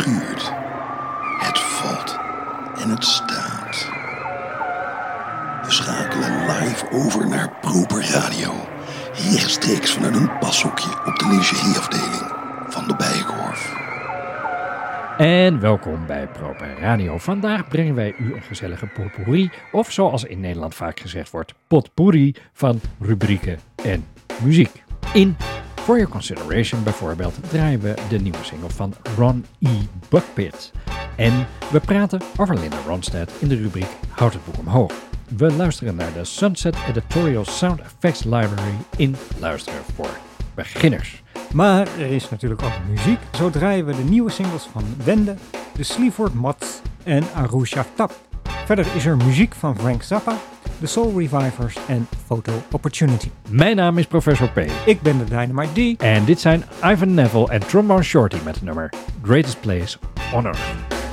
schuurt. Het valt en het staat. We schakelen live over naar Proper Radio. Rechtstreeks vanuit een pashokje op de lingerieafdeling van de Bijenkorf. En welkom bij Proper Radio. Vandaag brengen wij u een gezellige potpourri, of zoals in Nederland vaak gezegd wordt, potpourri van rubrieken en muziek. In For Your Consideration bijvoorbeeld draaien we de nieuwe single van Ron E. Buckpit. En we praten over Linda Ronstadt in de rubriek Houd het boek omhoog. We luisteren naar de Sunset Editorial Sound Effects Library in Luisteren voor Beginners. Maar er is natuurlijk ook muziek. Zo draaien we de nieuwe singles van Wende, de Sleaford Mods en Arusha Tap. Verder is er muziek van Frank Zappa, de Soul Revivers en Photo Opportunity. Mijn naam is Professor P. Ik ben de Dynamite D. En dit zijn Ivan Neville en Trombone Shorty met het nummer Greatest Place on Earth.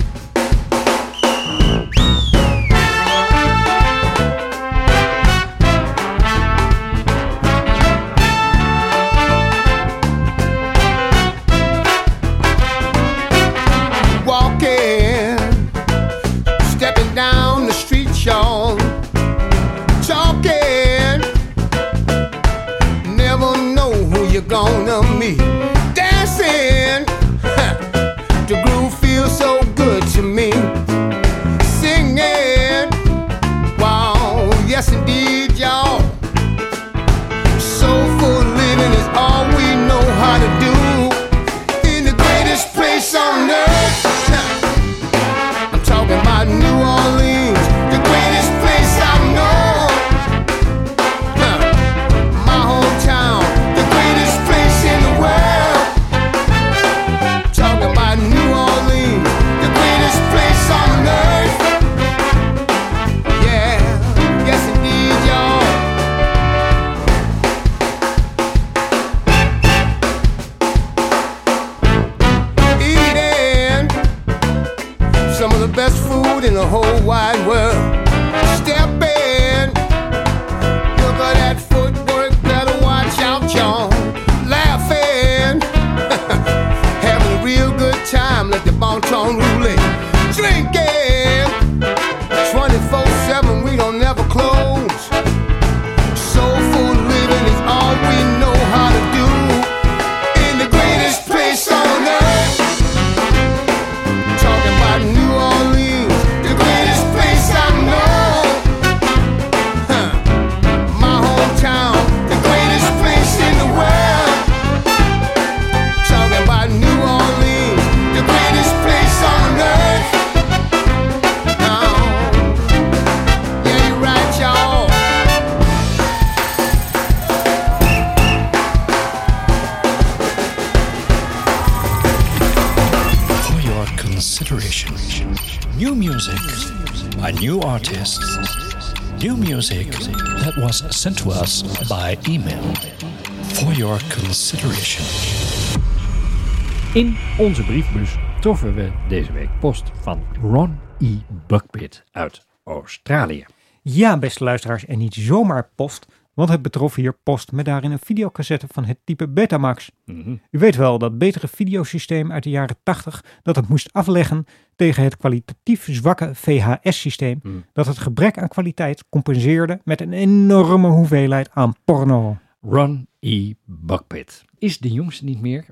Sent to us by email. For your consideration. In onze briefbus troffen we deze week post van Ron E. Buckpit uit Australië. Ja, beste luisteraars, en niet zomaar post, want het betrof hier post met daarin een videocassette van het type Betamax. U weet wel, dat betere videosysteem uit de jaren 80 dat het moest afleggen tegen het kwalitatief zwakke VHS-systeem dat het gebrek aan kwaliteit compenseerde met een enorme hoeveelheid aan porno. Ron E. Buckpit is de jongste niet meer.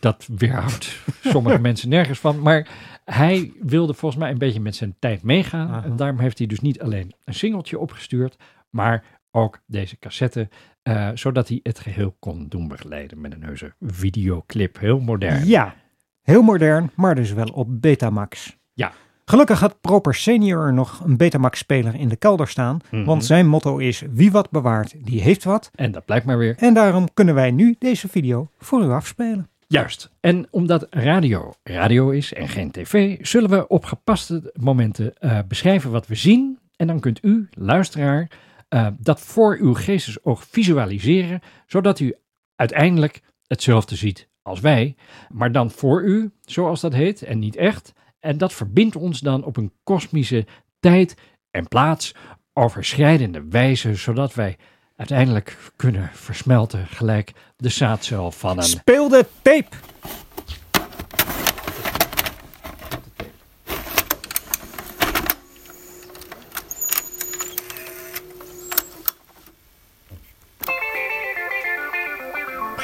Dat weerhoudt sommige mensen nergens van. Maar hij wilde volgens mij een beetje met zijn tijd meegaan. Aha. En daarom heeft hij dus niet alleen een singeltje opgestuurd, maar ook deze cassette. eh, zodat hij het geheel kon doen begeleiden met een heuse videoclip. Heel modern. Ja, heel modern, maar dus wel op Betamax. Ja. Gelukkig had Proper Senior nog een Betamax-speler in de kelder staan, Mhm. want zijn motto is wie wat bewaart, die heeft wat. En dat blijkt maar weer. En daarom kunnen wij nu deze video voor u afspelen. Juist. En omdat radio radio is en geen tv, zullen we op gepaste momenten eh, beschrijven wat we zien. En dan kunt u, luisteraar, eh, dat voor uw geestesoog visualiseren, zodat u uiteindelijk hetzelfde ziet als wij, maar dan voor u, zoals dat heet, en niet echt. En dat verbindt ons dan op een kosmische tijd en plaats overschrijdende wijze, zodat wij uiteindelijk kunnen versmelten gelijk de zaadcel van een... Speel de tape!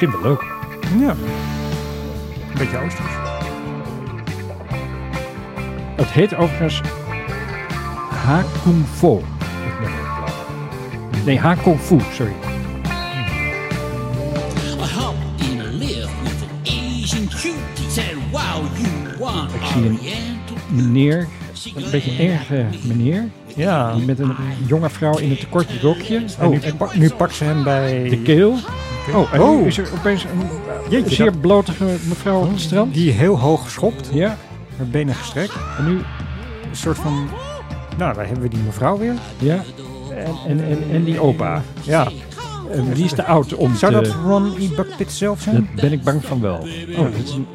Begint wel leuk. Ja. Een beetje oosters. Het heet overigens Ha Kung Fu. het. Nee, Ha Kung Fu, sorry. Ik zie een meneer, een beetje erge meneer, Ja. die met een jonge vrouw in een tekort rokje. En Oh, nu, pa- nu pakt ze hem bij... de keel. Oh, en nu Oh. is er opeens een Jeetje, zeer dat- blotige mevrouw op het strand. Die heel hoog schopt. Ja, Haar benen gestrekt. en nu, Een soort van... Nou, daar hebben we die mevrouw weer. ja. En, en, en, en die opa. Ja. En die is te oud om Zou te... dat Ron E. Buckpit zelf zijn? Daar ben ik bang van wel. Oh, dat is een-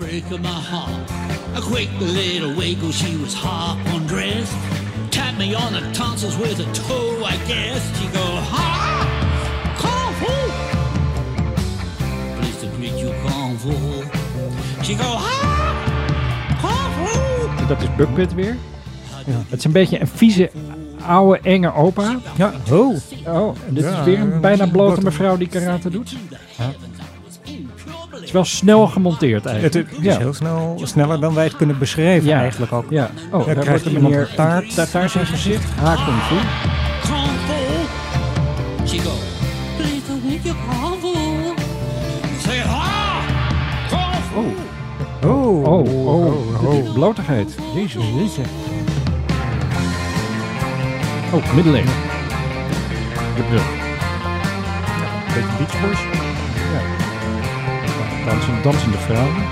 heart. A quick little wiggle, she was half undressed. Tapped me on the tonsils with a toe, I guess. She go, ha, dat is Buckpit weer. Het is een beetje een vieze, oude, enge opa. Ja. Oh. Oh, en dit Ja, is weer een een bijna blote mevrouw die karate doet. Het is wel snel gemonteerd Het eigenlijk. is heel snel, sneller dan wij het kunnen beschrijven Ja. eigenlijk ook. Ja. Oh, daar krijgt wordt iemand meneer een taart. Tartaar zijn gezicht. Ha, kung fu. Oh. Oh, oh, oh. blotigheid. Jezus. Jeetje. Oh, middeleeuwen. De brug. Beetje Beach Boys. Dansen, dansende vrouwen.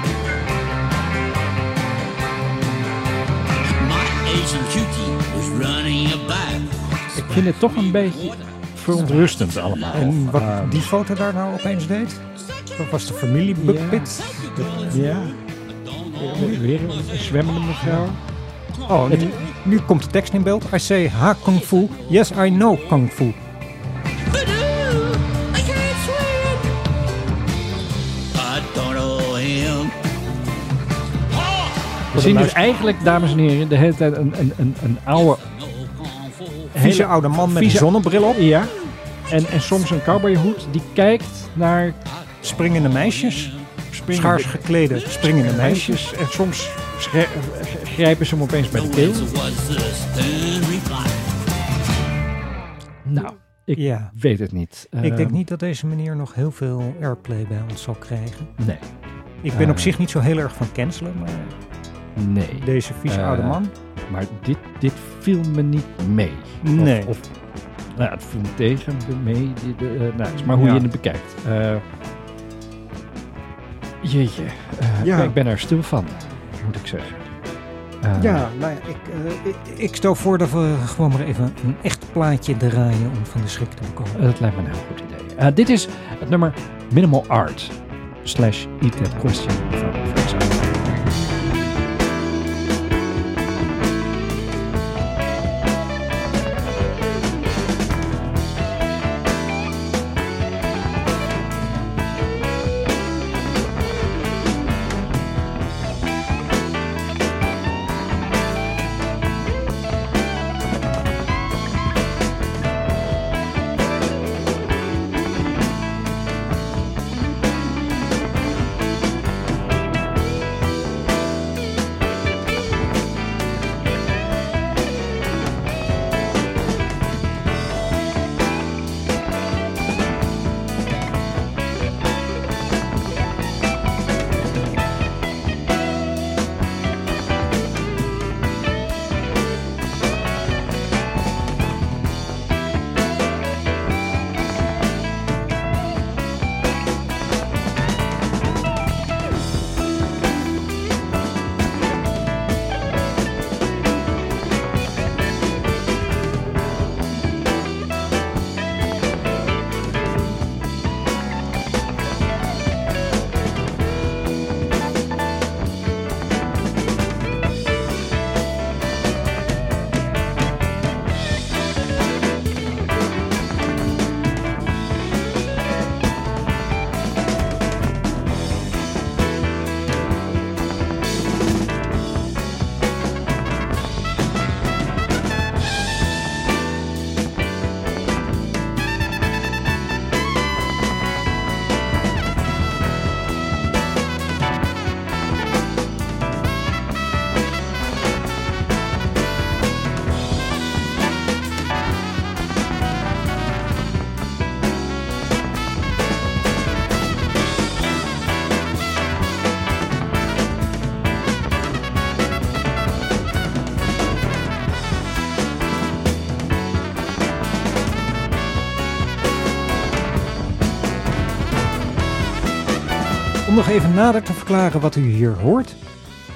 Ik vind het toch een beetje verontrustend allemaal. En wat Ehm, die foto daar nou opeens deed? Dat was de familie Buckpit. Ja. Weer- Weer een zwemmende mevrouw. Oh, nu, nu komt de tekst in beeld. I say ha kung fu. Yes, I know kung fu. We zien dus eigenlijk, dames en heren, de hele tijd een, een, een, een oude... Vieze hele- oude man met een zonnebril op. Ja. En, en soms een cowboyhoed die kijkt naar Springende meisjes. Springende Schaars geklede springende meisjes. meisjes. En soms grijpen ze hem opeens bij de keel. Nou, ik Ja. weet het niet. Ik denk Ehm, niet dat deze meneer nog heel veel airplay bij ons zal krijgen. Nee, Ik ben op Eh. zich niet zo heel erg van cancelen, maar nee. deze vieze Eh, oude man. Maar dit, dit viel me niet mee. Of- Nee. Of, nou, ja, het viel me tegen, mee. dit, eh, nou, het is maar hoe Ja. je het bekijkt. Jeetje, eh, Ja. ik ben er stil van, moet ik zeggen. Eh, Ja, nou ja, ik, eh, ik, ik stel voor dat we gewoon maar even een echt plaatje draaien om van de schrik te bekomen. Dat lijkt me een heel goed idee. Dit is het nummer Minimal Art slash Eat That Question even nader te verklaren wat u hier hoort.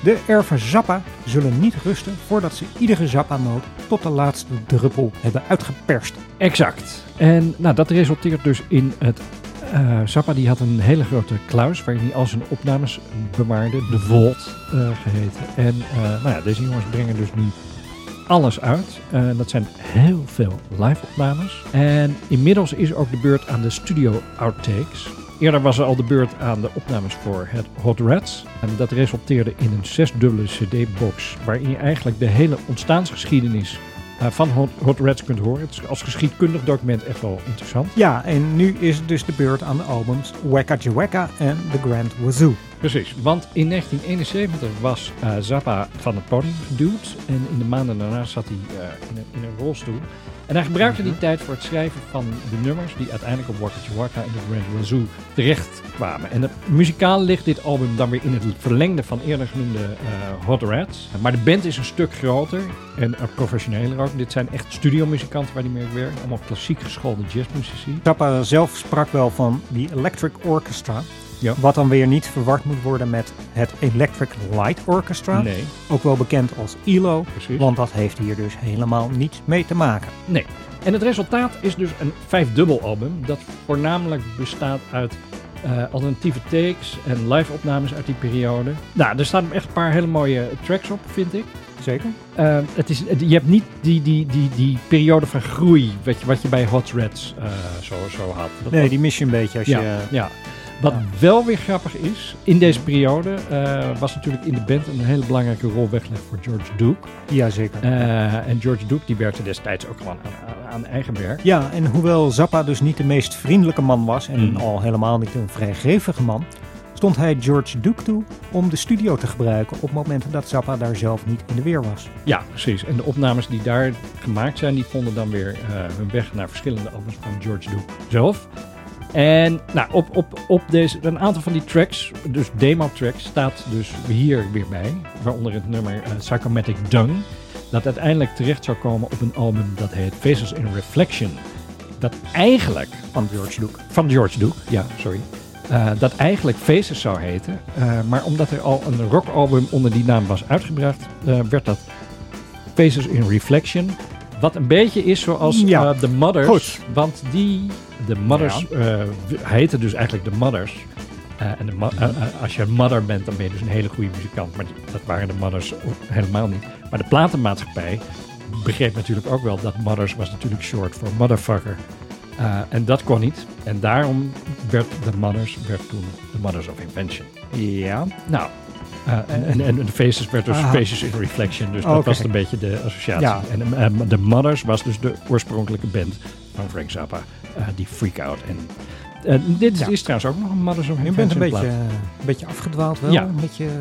De erven Zappa zullen niet rusten voordat ze iedere Zappa-noot tot de laatste druppel hebben uitgeperst. Exact. En nou, dat resulteert dus in het... eh, Zappa die had een hele grote kluis waarin hij al zijn opnames bewaarde. De Vault eh, geheten. En eh, nou ja, deze jongens brengen dus nu alles uit. Dat zijn heel veel live opnames. En inmiddels is ook de beurt aan de studio outtakes. Eerder was er al de beurt aan de opnames voor het Hot Rats. En dat resulteerde in een zesdubbele cd-box. Waarin je eigenlijk de hele ontstaansgeschiedenis eh, van Hot, Hot Rats kunt horen. Het is als geschiedkundig document echt wel interessant. Ja, en nu is het dus de beurt aan de albums Weka Jaweka en The Grand Wazoo. Precies, want in 1971 was eh, Zappa van het podium geduwd. En in de maanden daarna zat hij eh, in, een, in een rolstoel. En hij gebruikte die tijd voor het schrijven van de nummers die uiteindelijk op Waka Waka en de Grand Wazoo terecht kwamen. En muzikaal ligt dit album dan weer in het verlengde van eerder genoemde eh, Hot Rats. Maar de band is een stuk groter en professioneler ook. Dit zijn echt studiomuzikanten waar hij mee werkt. Allemaal klassiek geschoolde jazzmuzici. Zappa zelf sprak wel van die Electric Orchestra. Ja. Wat dan weer niet verward moet worden met het Electric Light Orchestra. Nee, Ook wel bekend als ELO. precies. Want dat heeft hier dus helemaal niets mee te maken. Nee. En het resultaat is dus een vijfdubbel album dat voornamelijk bestaat uit eh, alternatieve takes en live opnames uit die periode. Nou, er staan echt een paar hele mooie tracks op, vind ik. Zeker? Eh, het is, je hebt niet die, die, die, die periode van groei wat je, wat je bij Hot Reds eh, zo, zo had. Dat Nee, was- die mis je een beetje als ja, je... ja. Wat wel weer grappig is, in deze periode eh, was natuurlijk in de band een hele belangrijke rol weggelegd voor George Duke. Ja, zeker. Eh, en George Duke die werkte destijds ook gewoon aan, aan, aan eigen werk. Ja, en hoewel Zappa dus niet de meest vriendelijke man was en Mm. al helemaal niet een vrijgevige man, stond hij George Duke toe om de studio te gebruiken op momenten dat Zappa daar zelf niet in de weer was. Ja, precies. En de opnames die daar gemaakt zijn, die vonden dan weer eh, hun weg naar verschillende albums van George Duke zelf. En nou, op, op, op deze, een aantal van die tracks, dus demo-tracks, staat dus hier weer bij. Waaronder het nummer eh, Psychomatic Dung. Dat uiteindelijk terecht zou komen op een album dat heet Faces in Reflection. Dat eigenlijk Van George Duke. van George Duke, ja, sorry. Eh, dat eigenlijk Faces zou heten. Eh, maar omdat er al een rockalbum onder die naam was uitgebracht, werd dat Faces in Reflection. Wat een beetje is zoals Ja. eh, The Mothers. Goed. Want die, de Mothers, eh heten dus eigenlijk de Mothers. Eh, en de mo- eh, eh, als je een mother bent, dan ben je dus een hele goede muzikant. Maar dat waren de Mothers helemaal niet. Maar de platenmaatschappij begreep natuurlijk ook wel dat Mothers was natuurlijk short voor motherfucker. Eh, en dat kon niet. En daarom werd de Mothers werd toen de Mothers of Invention. Ja. Nou, eh, en, en, en de Faces werd dus. Faces in Reflection. Dus dat was een beetje de associatie. En eh, de Mothers was dus de oorspronkelijke band van Frank Zappa. eh, die Freak Out. En eh, dit Ja. is trouwens ook nog een Mothers of Je bent een beetje, een beetje afgedwaald wel, Ja. een beetje eh,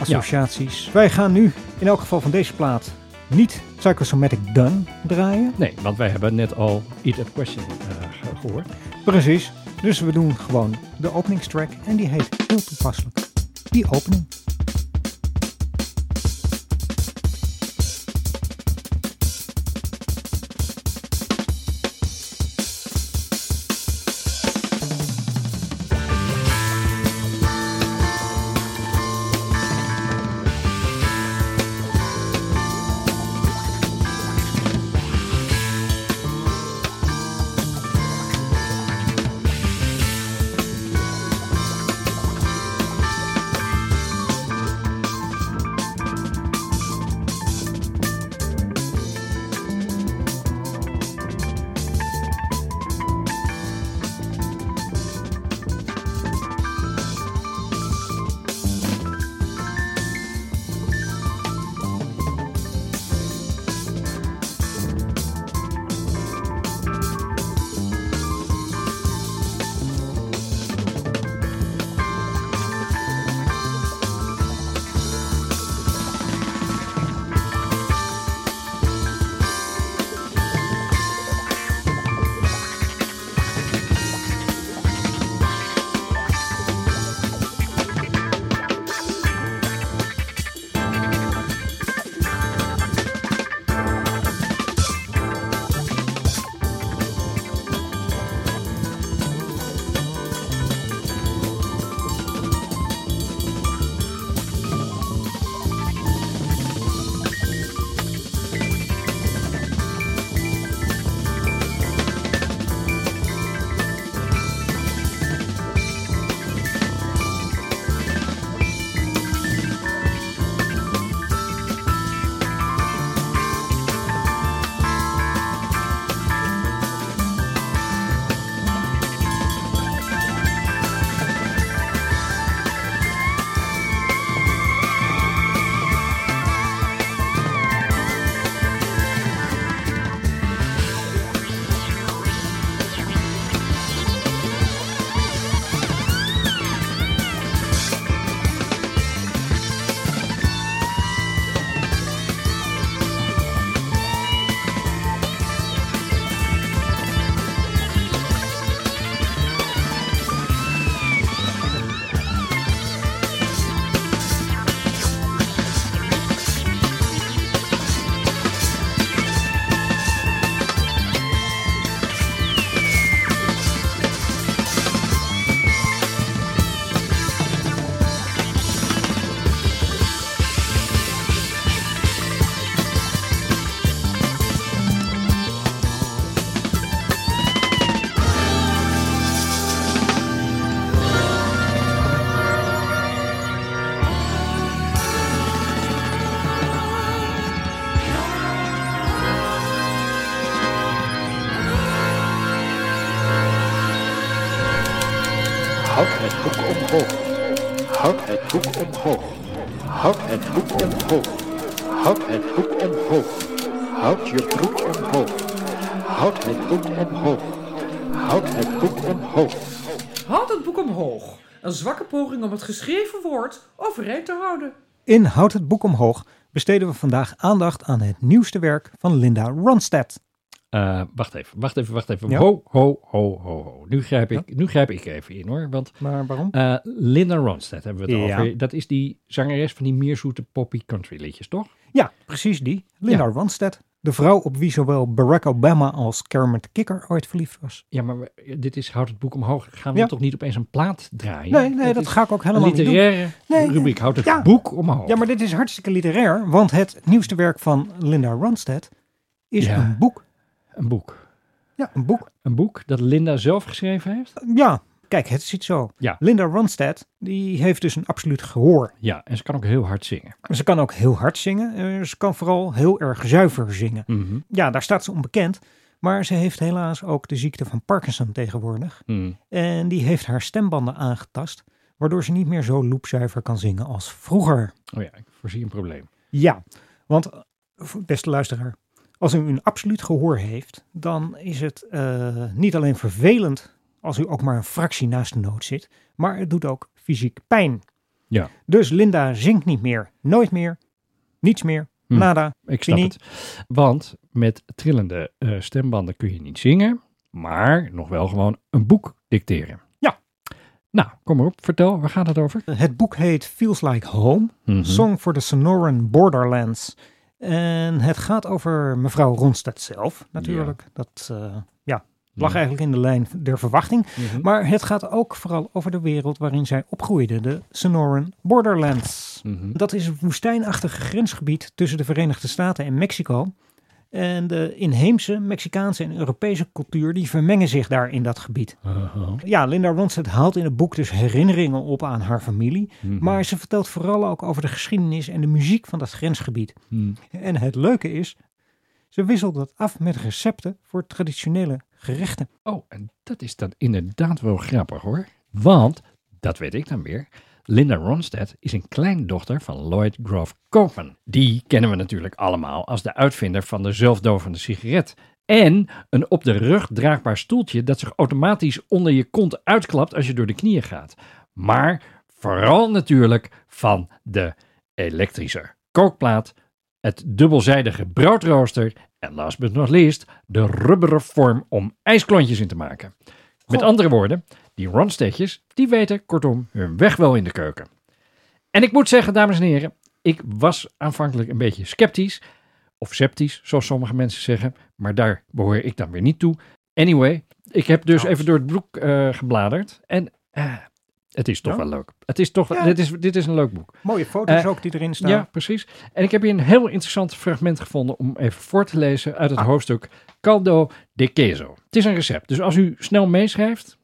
associaties. Wij gaan nu in elk geval van deze plaat niet Psychosomatic Done draaien. Nee, want wij hebben net al Eat That Question eh, ge- gehoord. Precies. Dus we doen gewoon de openingstrack en die heet heel toepasselijk. Die opening. Het boek omhoog. Houd het boek omhoog. Houd je broek omhoog. Houd het boek omhoog. Houd het boek omhoog. Houd het boek omhoog. Een zwakke poging om het geschreven woord overeind te houden. In Houd het boek omhoog besteden we vandaag aandacht aan het nieuwste werk van Linda Ronstadt. Eh, wacht even, wacht even, wacht even. Ja? Ho, ho, ho, ho, ho. Nu grijp, ik, nu grijp ik even in hoor. Want Maar waarom? eh, Linda Ronstadt hebben we het Ja. over. Dat is die zangeres van die meerzoete poppy country liedjes, toch? Ja, precies die. Linda. Ronstadt. De vrouw op wie zowel Barack Obama als Kermit Kikker ooit verliefd was. Ja, maar we- dit is Houd het boek omhoog. Gaan we Ja. toch niet opeens een plaat draaien? Nee, nee, dat ga ik ook helemaal niet doen. literaire Nee, rubriek. Houd het ja. boek omhoog. Ja, maar dit is hartstikke literair, want het nieuwste werk van Linda Ronstadt is Ja. een boek. Een boek. Ja, een boek. Een boek dat Linda zelf geschreven heeft? Ja, kijk, het zit zo. Ja. Linda Ronstadt, die heeft dus een absoluut gehoor. Ja, en ze kan ook heel hard zingen. Ze kan ook heel hard zingen. eh, Ze kan vooral heel erg zuiver zingen. Mhm. Ja, daar staat ze onbekend. Maar ze heeft helaas ook de ziekte van Parkinson tegenwoordig. Mhm. En die heeft haar stembanden aangetast. Waardoor ze niet meer zo loepzuiver kan zingen als vroeger. Oh ja, ik voorzie een probleem. Ja, want eh, beste luisteraar, als u een absoluut gehoor heeft, dan is het eh, niet alleen vervelend als u ook maar een fractie naast de noot zit, maar het doet ook fysiek pijn. Ja. Dus Linda zingt niet meer, nooit meer, niets meer, Hm. nada. Ik snap Fini. het. Want met trillende eh, stembanden kun je niet zingen, maar nog wel gewoon een boek dicteren. Ja. Nou, kom maar op, vertel, waar gaat het over? Het boek heet Feels Like Home, Mhm. Song for the Sonoran Borderlands. En het gaat over mevrouw Ronstadt zelf, natuurlijk. Dat eh, ja, lag Ja. eigenlijk in de lijn der verwachting. Mhm. Maar het gaat ook vooral over de wereld waarin zij opgroeide, de Sonoran Borderlands. Mhm. Dat is een woestijnachtig grensgebied tussen de Verenigde Staten en Mexico. En de inheemse Mexicaanse en Europese cultuur die vermengen zich daar in dat gebied. Uh-huh. Ja, Linda Ronstadt haalt in het boek dus herinneringen op aan haar familie. Mhm. Maar ze vertelt vooral ook over de geschiedenis en de muziek van dat grensgebied. Mhm. En het leuke is, ze wisselt dat af met recepten voor traditionele gerechten. Oh, en dat is dan inderdaad wel grappig hoor. Want, dat weet ik dan weer, Linda Ronstadt is een kleindochter van Lloyd Grove Koopman. Die kennen we natuurlijk allemaal als de uitvinder van de zelfdovende sigaret. En een op de rug draagbaar stoeltje dat zich automatisch onder je kont uitklapt als je door de knieën gaat. Maar vooral natuurlijk van de elektrische kookplaat, het dubbelzijdige broodrooster en last but not least de rubberen vorm om ijsklontjes in te maken. Met andere woorden, die Ronstedtjes, die weten kortom hun weg wel in de keuken. En ik moet zeggen, dames en heren, ik was aanvankelijk een beetje sceptisch, of sceptisch, zoals sommige mensen zeggen, maar daar behoor ik dan weer niet toe. Anyway, ik heb dus even door het boek eh, gebladerd en eh, het is toch Ja? wel leuk. Het is toch, Ja. dit, is, dit is een leuk boek. Mooie foto's Eh, ook die erin staan. Ja, precies. En ik heb hier een heel interessant fragment gevonden om even voor te lezen uit het Ah. hoofdstuk Caldo de Queso. Het is een recept, dus als u snel meeschrijft,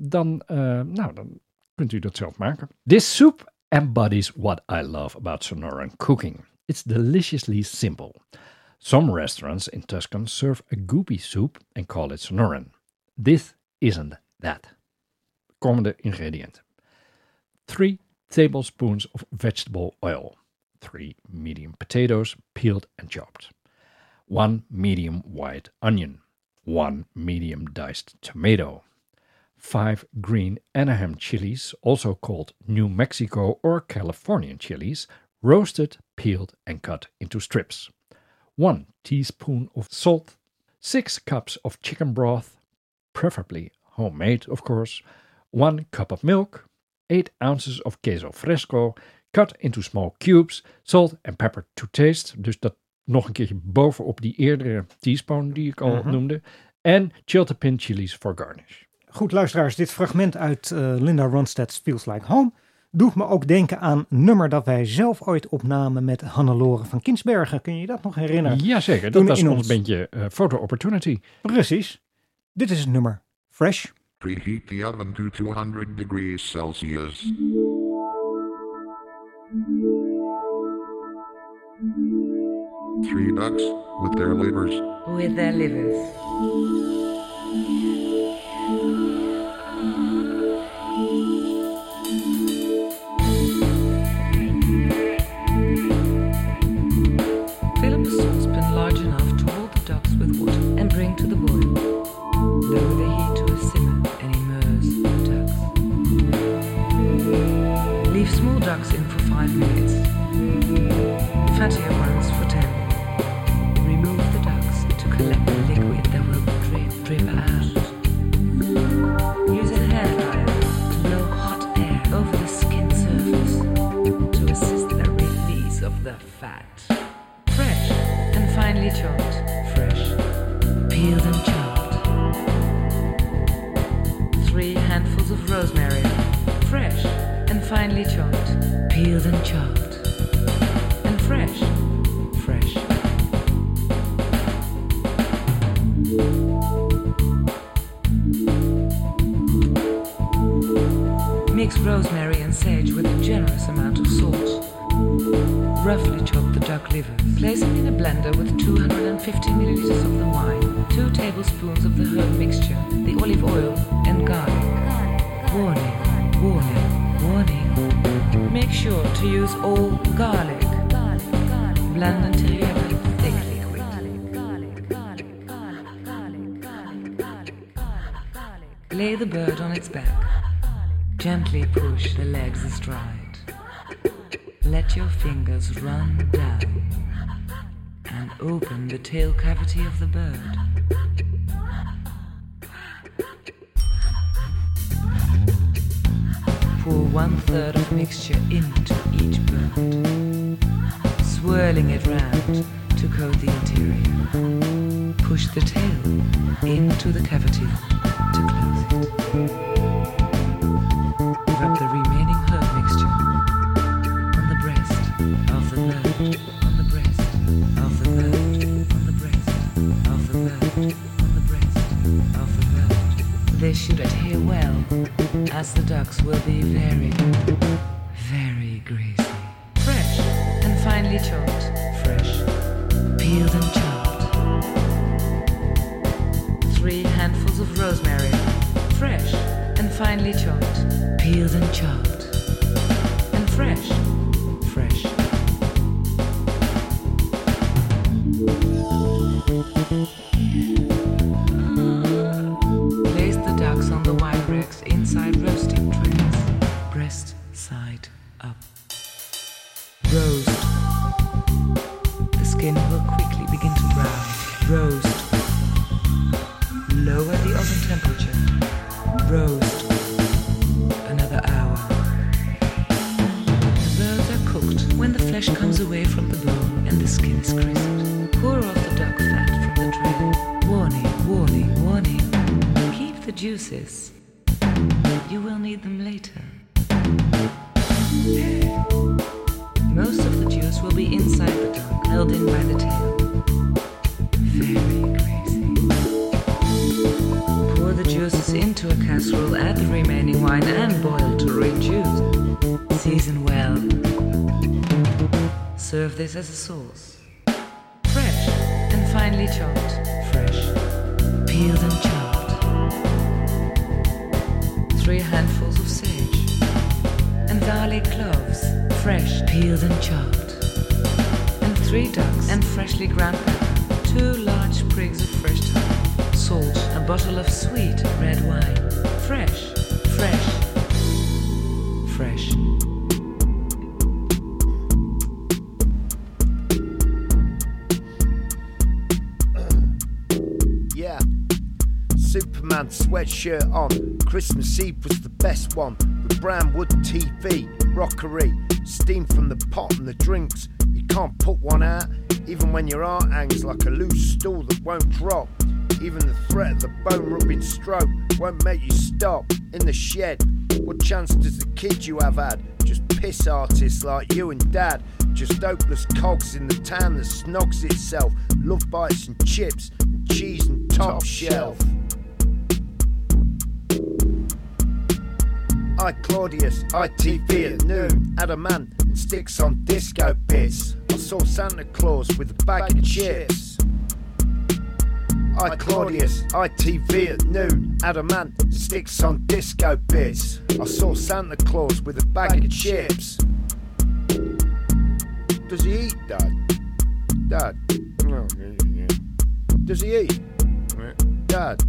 dan, eh, nou, dan kunt u dat zelf maken. This soup embodies what I love about Sonoran cooking. It's deliciously simple. Some restaurants in Tuscan serve a goopy soup and call it Sonoran. This isn't that. Komende ingrediënten. 3 tablespoons of vegetable oil, 3 medium potatoes peeled and chopped, 1 medium white onion, 1 medium diced tomato, 5 green Anaheim chilies, also called New Mexico or Californian chilies, roasted, peeled, and cut into strips, 1 teaspoon of salt, 6 cups of chicken broth, preferably homemade, of course, 1 cup of milk, 8 ounces of queso fresco, cut into small cubes, salt and pepper to taste. Dus dat nog een keertje bovenop die eerdere teaspoon die ik al Mhm. noemde. En chiltepin chilies for garnish. Goed, luisteraars, dit fragment uit eh, Linda Ronstadt's Feels Like Home doet me ook denken aan een nummer dat wij zelf ooit opnamen met Hannelore van Kinsbergen. Kun je je dat nog herinneren? Jazeker, dat was in ons ons- bandje eh, Photo Opportunity. Precies. Dit is het nummer Fresh. Preheat the oven to 200 degrees Celsius. Three ducks with their livers. with their livers. Open the tail cavity of the bird. Pour one third of mixture into each bird, swirling it round to coat the interior. Push the tail into the cavity to close it. Should adhere well, as the ducks will be very, very greasy. Fresh and finely chopped. Fresh, peeled and chopped. Three handfuls of rosemary. Fresh and finely chopped. Peeled and chopped. Flesh comes away from the bone and the skin is crisp. Pour off the duck fat from the tray. Warning, warning, warning. Keep the juices. You will need them later. Most of the juice will be inside the duck, held in by the tail. This as a sauce. Fresh and finely chopped. Fresh. Peeled and chopped. Three handfuls of sage. And garlic cloves. Fresh. Peeled and chopped. And three ducks and freshly ground pepper. Two large sprigs of fresh thyme. Salt. A bottle of sweet red wine. Fresh. Fresh. Fresh. Sweatshirt on. Christmas Eve was the best one. With brown wood TV, rockery, steam from the pot and the drinks. You can't put one out, even when your heart hangs like a loose stool that won't drop. Even the threat of the bone rubbing stroke won't make you stop. In the shed, what chance does the kid you have had? Just piss artists like you and dad. Just hopeless cogs in the town that snogs itself. Love bites and chips, and cheese and top, shelf. I Claudius, ITV at noon, had a man and sticks on disco bits. I saw Santa Claus with a bag of chips. I Claudius, ITV at noon, had a man and sticks on disco bits. I saw Santa Claus with a bag of chips. Does he eat, Dad? Dad? Does he eat? Dad?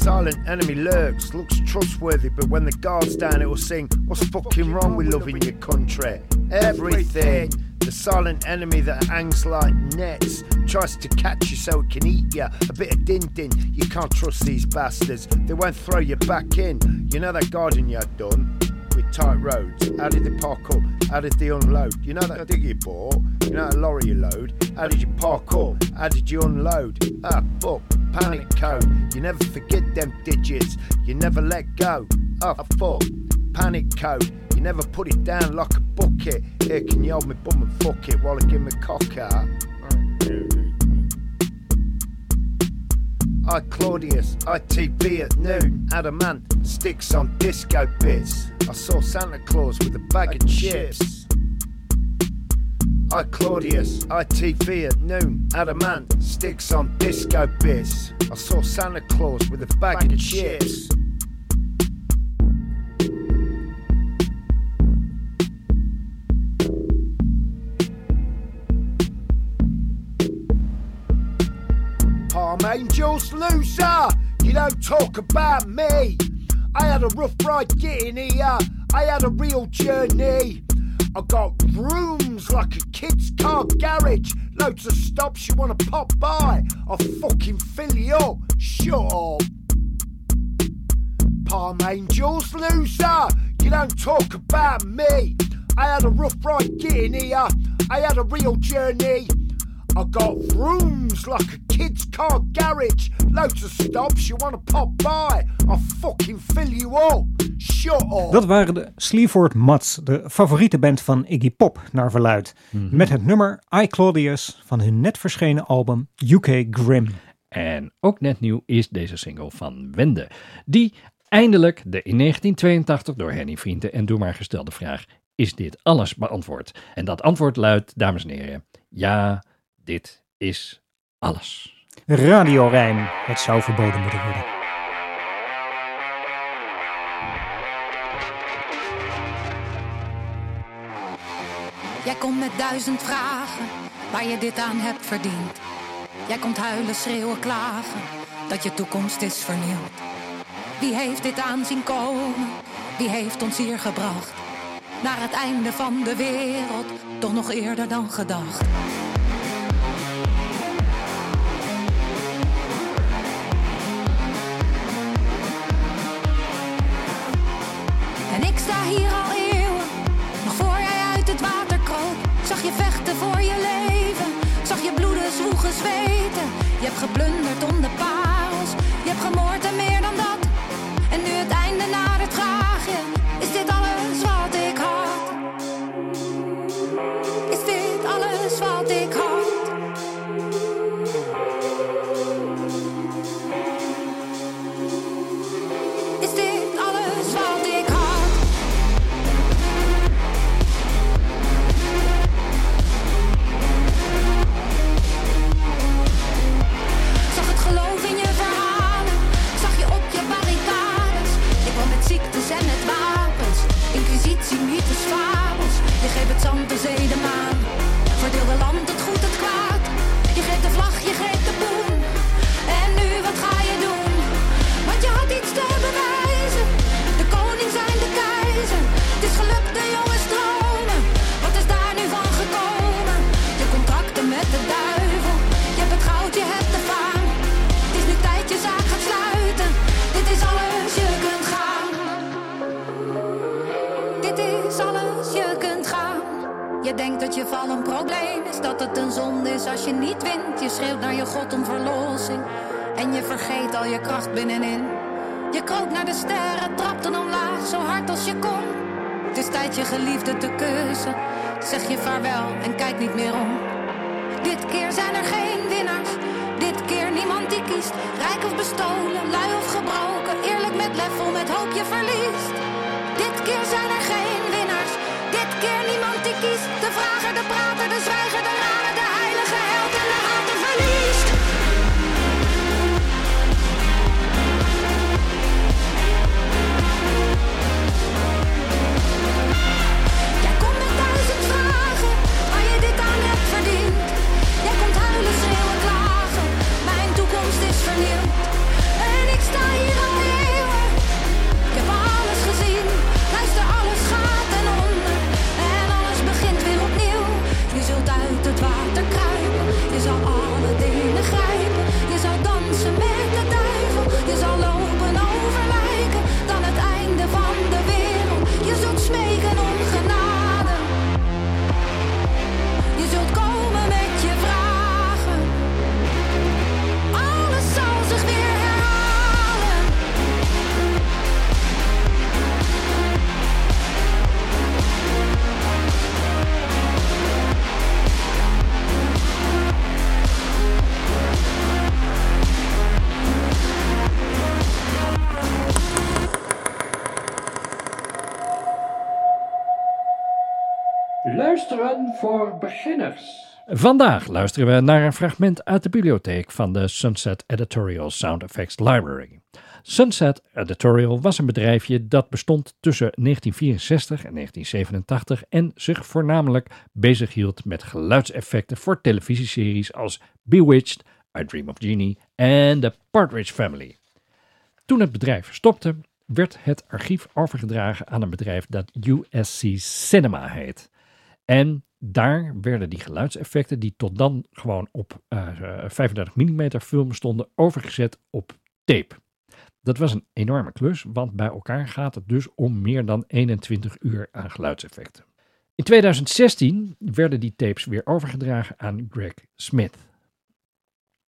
Silent enemy lurks, looks trustworthy, but when the guard's down, it will sing, What's fucking wrong with loving your country? Everything. The silent enemy that hangs like nets tries to catch you so it can eat you. A bit of din din, you can't trust these bastards. They won't throw you back in. You know that garden you had done? With tight roads. How did they park up? How did they unload? You know that dig you bought? You know that lorry you load? How did you park up? How did you unload? Ah, fuck. Panic code. You never forget them digits. You never let go. Ah, fuck. Panic code. You never put it down like a bucket. Here, can you hold me bum and fuck it while I give me cock out? I Claudius, ITV at noon. Adamant sticks on disco bits. I saw Santa Claus with a bag of chips. I Claudius, ITV at noon. Adamant sticks on disco bits. I saw Santa Claus with a bag of chips. Angels loser, you don't talk about me. I had a rough ride getting here, I had a real journey. I got rooms like a kid's car garage, loads of stops you wanna pop by. I'll fucking fill you up, shut up. Palm Angels loser, you don't talk about me. I had a rough ride getting here, I had a real journey. I got rooms like a kid's car garage, loads of stops you wanna pop by. I'll fucking fill you up, shut up. Dat waren de Sleaford Mats, de favoriete band van Iggy Pop naar verluid. Met het nummer I Claudius van hun net verschenen album UK Grim. En ook net nieuw is deze single van Wende, die eindelijk de in 1982 door Henny Vrienden en Doe maar gestelde vraag: Is dit alles beantwoord? En dat antwoord luidt, dames en heren, ja, dit is alles. Radiorijm, het zou verboden moeten worden. Jij komt met duizend vragen waar je dit aan hebt verdiend. Jij komt huilen, schreeuwen, klagen dat je toekomst is vernield. Wie heeft dit aanzien komen? Wie heeft ons hier gebracht? Naar het einde van de wereld, toch nog eerder dan gedacht. Hier al eeuwen, nog voor jij uit het water kroop. Zag je vechten voor je leven, zag je bloeden, zwoegen, zweten. Je hebt geplunderd om de parels, je hebt gemoord en meer denkt dat je val een probleem is, dat het een zonde is als je niet wint. Je schreeuwt naar je God om verlossing. En je vergeet al je kracht binnenin. Je kroop naar de sterren, trapte omlaag zo hard als je kon. Het is tijd je geliefde te kussen. Zeg je vaarwel en kijk niet meer om. Dit keer zijn er geen winnaars. Dit keer niemand die kiest. Rijk of bestolen, lui of gebroken. Eerlijk met lef, met hoop je verliest. Dit keer zijn er geen winnaars. Keer niemand die kiest. De vrager, de prater, de de Vandaag luisteren we naar een fragment uit de bibliotheek van de Sunset Editorial Sound Effects Library. Sunset Editorial was een bedrijfje dat bestond tussen 1964 en 1987 en zich voornamelijk bezighield met geluidseffecten voor televisieseries als Bewitched, I Dream of Jeannie en The Partridge Family. Toen het bedrijf stopte, werd het archief overgedragen aan een bedrijf dat USC Cinema heet. En daar werden die geluidseffecten, die tot dan gewoon op eh, 35 mm film stonden, overgezet op tape. Dat was een enorme klus, want bij elkaar gaat het dus om meer dan 21 uur aan geluidseffecten. In 2016 werden die tapes weer overgedragen aan Greg Smith.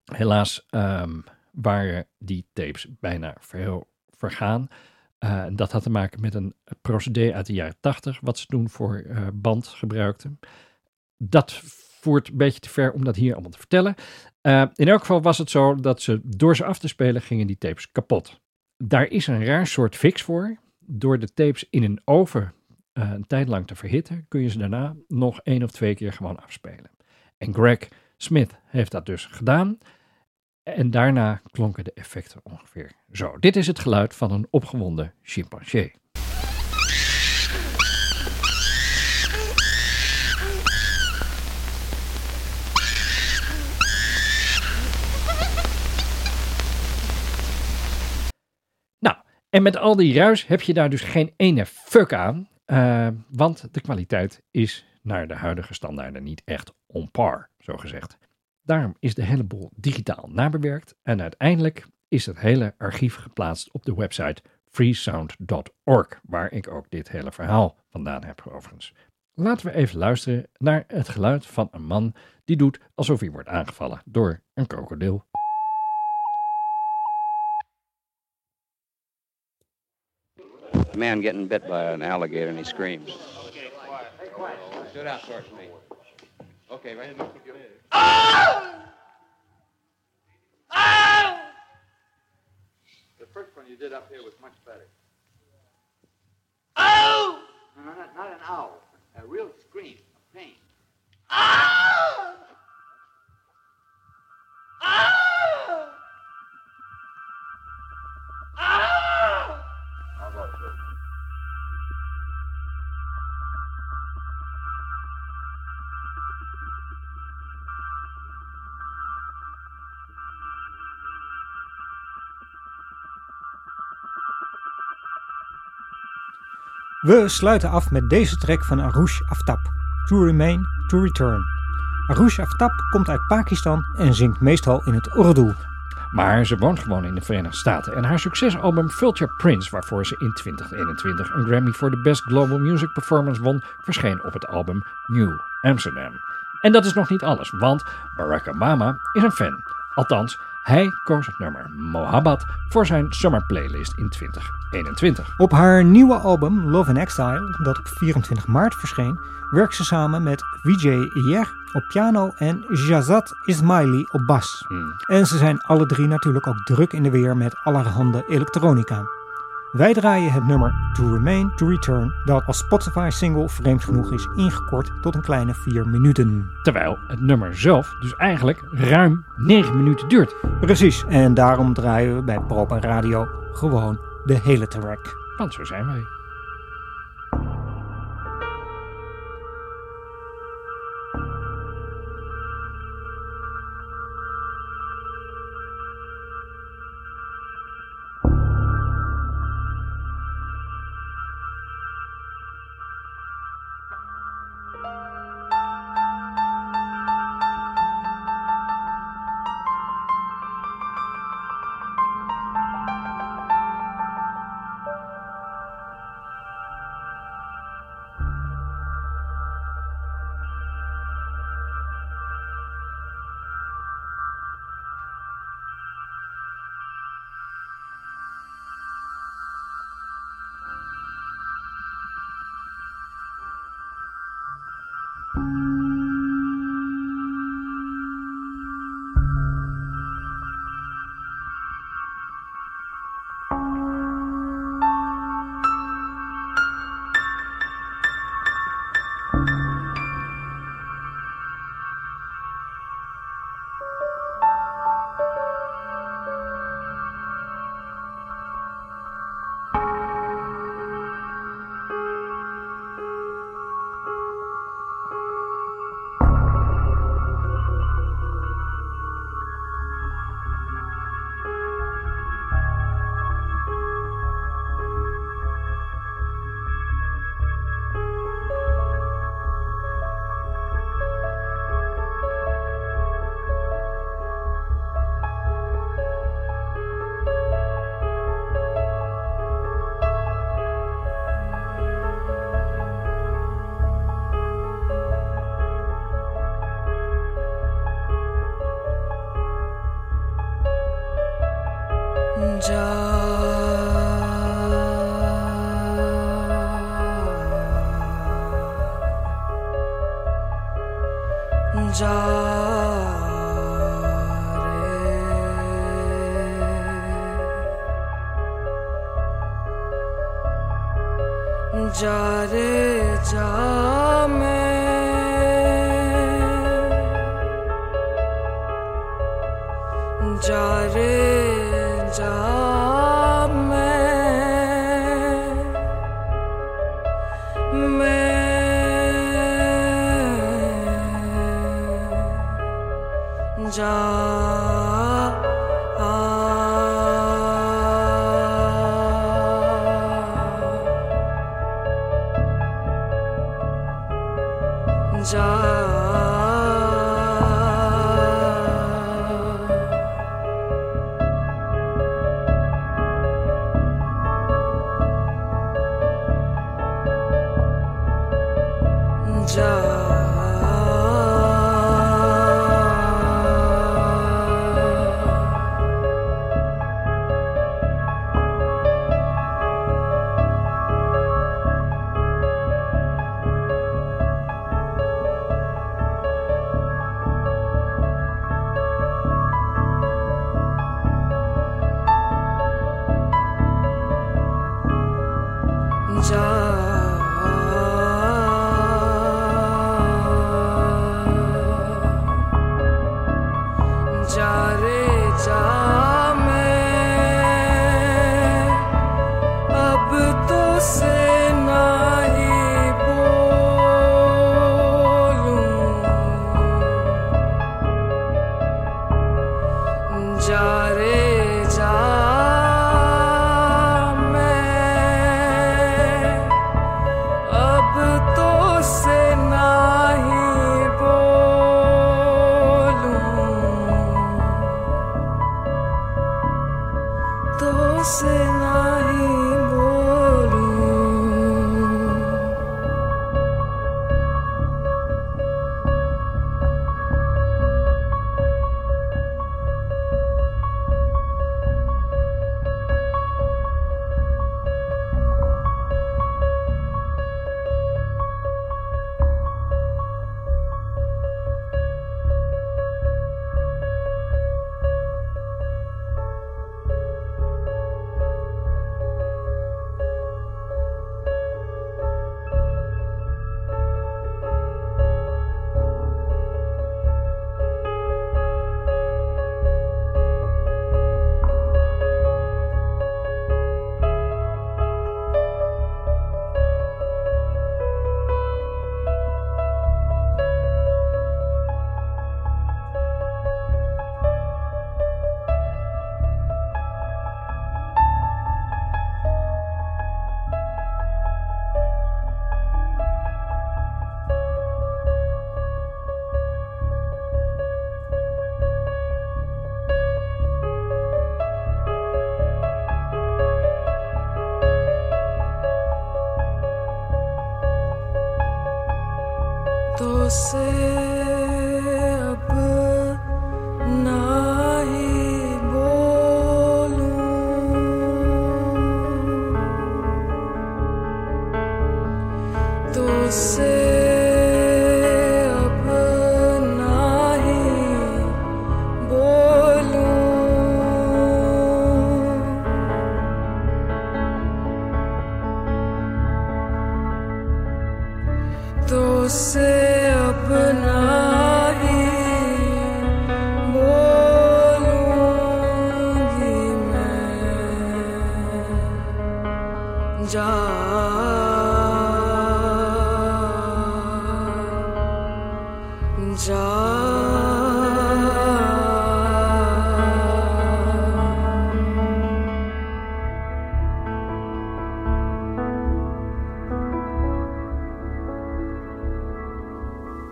Helaas ehm, waren die tapes bijna vergaan. Uh, dat had te maken met een procedé uit de jaren 80, wat ze toen voor uh, band gebruikten. Dat voert een beetje te ver om dat hier allemaal te vertellen. Uh, in elk geval was het zo dat ze door ze af te spelen gingen die tapes kapot. Daar is een raar soort fix voor. Door de tapes in een oven een tijd lang te verhitten, kun je ze daarna nog één of twee keer gewoon afspelen. En Greg Smith heeft dat dus gedaan. En daarna klonken de effecten ongeveer zo. Dit is het geluid van een opgewonden chimpansee. Nou, en met al die ruis heb je daar dus geen ene fuck aan, uh, want de kwaliteit is naar de huidige standaarden niet echt on par, zo gezegd. Daarom is de hele boel digitaal nabewerkt en uiteindelijk is het hele archief geplaatst op de website freesound.org, waar ik ook dit hele verhaal vandaan heb overigens. Laten we even luisteren naar het geluid van een man die doet alsof hij wordt aangevallen door een krokodil. A man getting bit by an alligator and he screams. Sit down towards me. Okay, right. The first one you did up here was much better. Oh! No, no, not, not an owl. A real scream of pain. Oh! Oh! Oh! We sluiten af met deze track van Arush Aftab, To Remain, To Return. Arush Aftab komt uit Pakistan en zingt meestal in het Urdu. Maar ze woont gewoon in de Verenigde Staten en haar succesalbum Vulture Prince, waarvoor ze in 2021 een Grammy voor de Best Global Music Performance won, verscheen op het album New Amsterdam. En dat is nog niet alles, want Barack Obama is een fan. Althans, hij koos het nummer Mohabbat voor zijn summer playlist in 2021. Op haar nieuwe album Love in Exile, dat op 24 maart verscheen, werkt ze samen met Vijay Iyer op piano en Jazat Ismaili op bas. Hmm. En ze zijn alle drie natuurlijk ook druk in de weer met allerhande elektronica. Wij draaien het nummer To Remain, To Return, dat als Spotify-single vreemd genoeg is ingekort tot een kleine 4 minuten. Terwijl het nummer zelf dus eigenlijk ruim 9 minuten duurt. Precies, en daarom draaien we bij Proper Radio gewoon de hele track. Want zo zijn wij. Good job.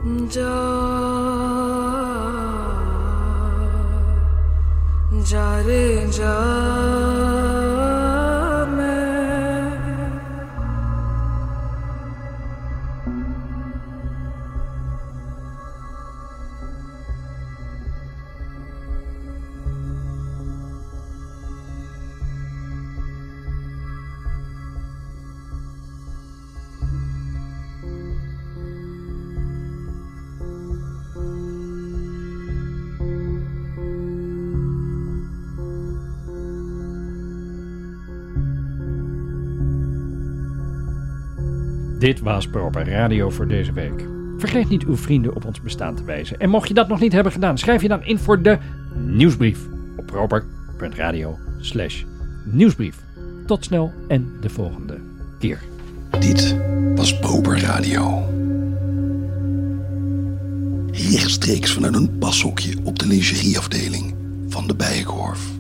जा जा रे जा। Dit was Proper Radio voor deze week. Vergeet niet uw vrienden op ons bestaan te wijzen. En mocht je dat nog niet hebben gedaan, schrijf je dan in voor de nieuwsbrief op proper.radio nieuwsbrief. Tot snel en de volgende keer. Dit was Proper Radio. Rechtstreeks vanuit een pashokje op de lingerieafdeling van de Bijenkorf.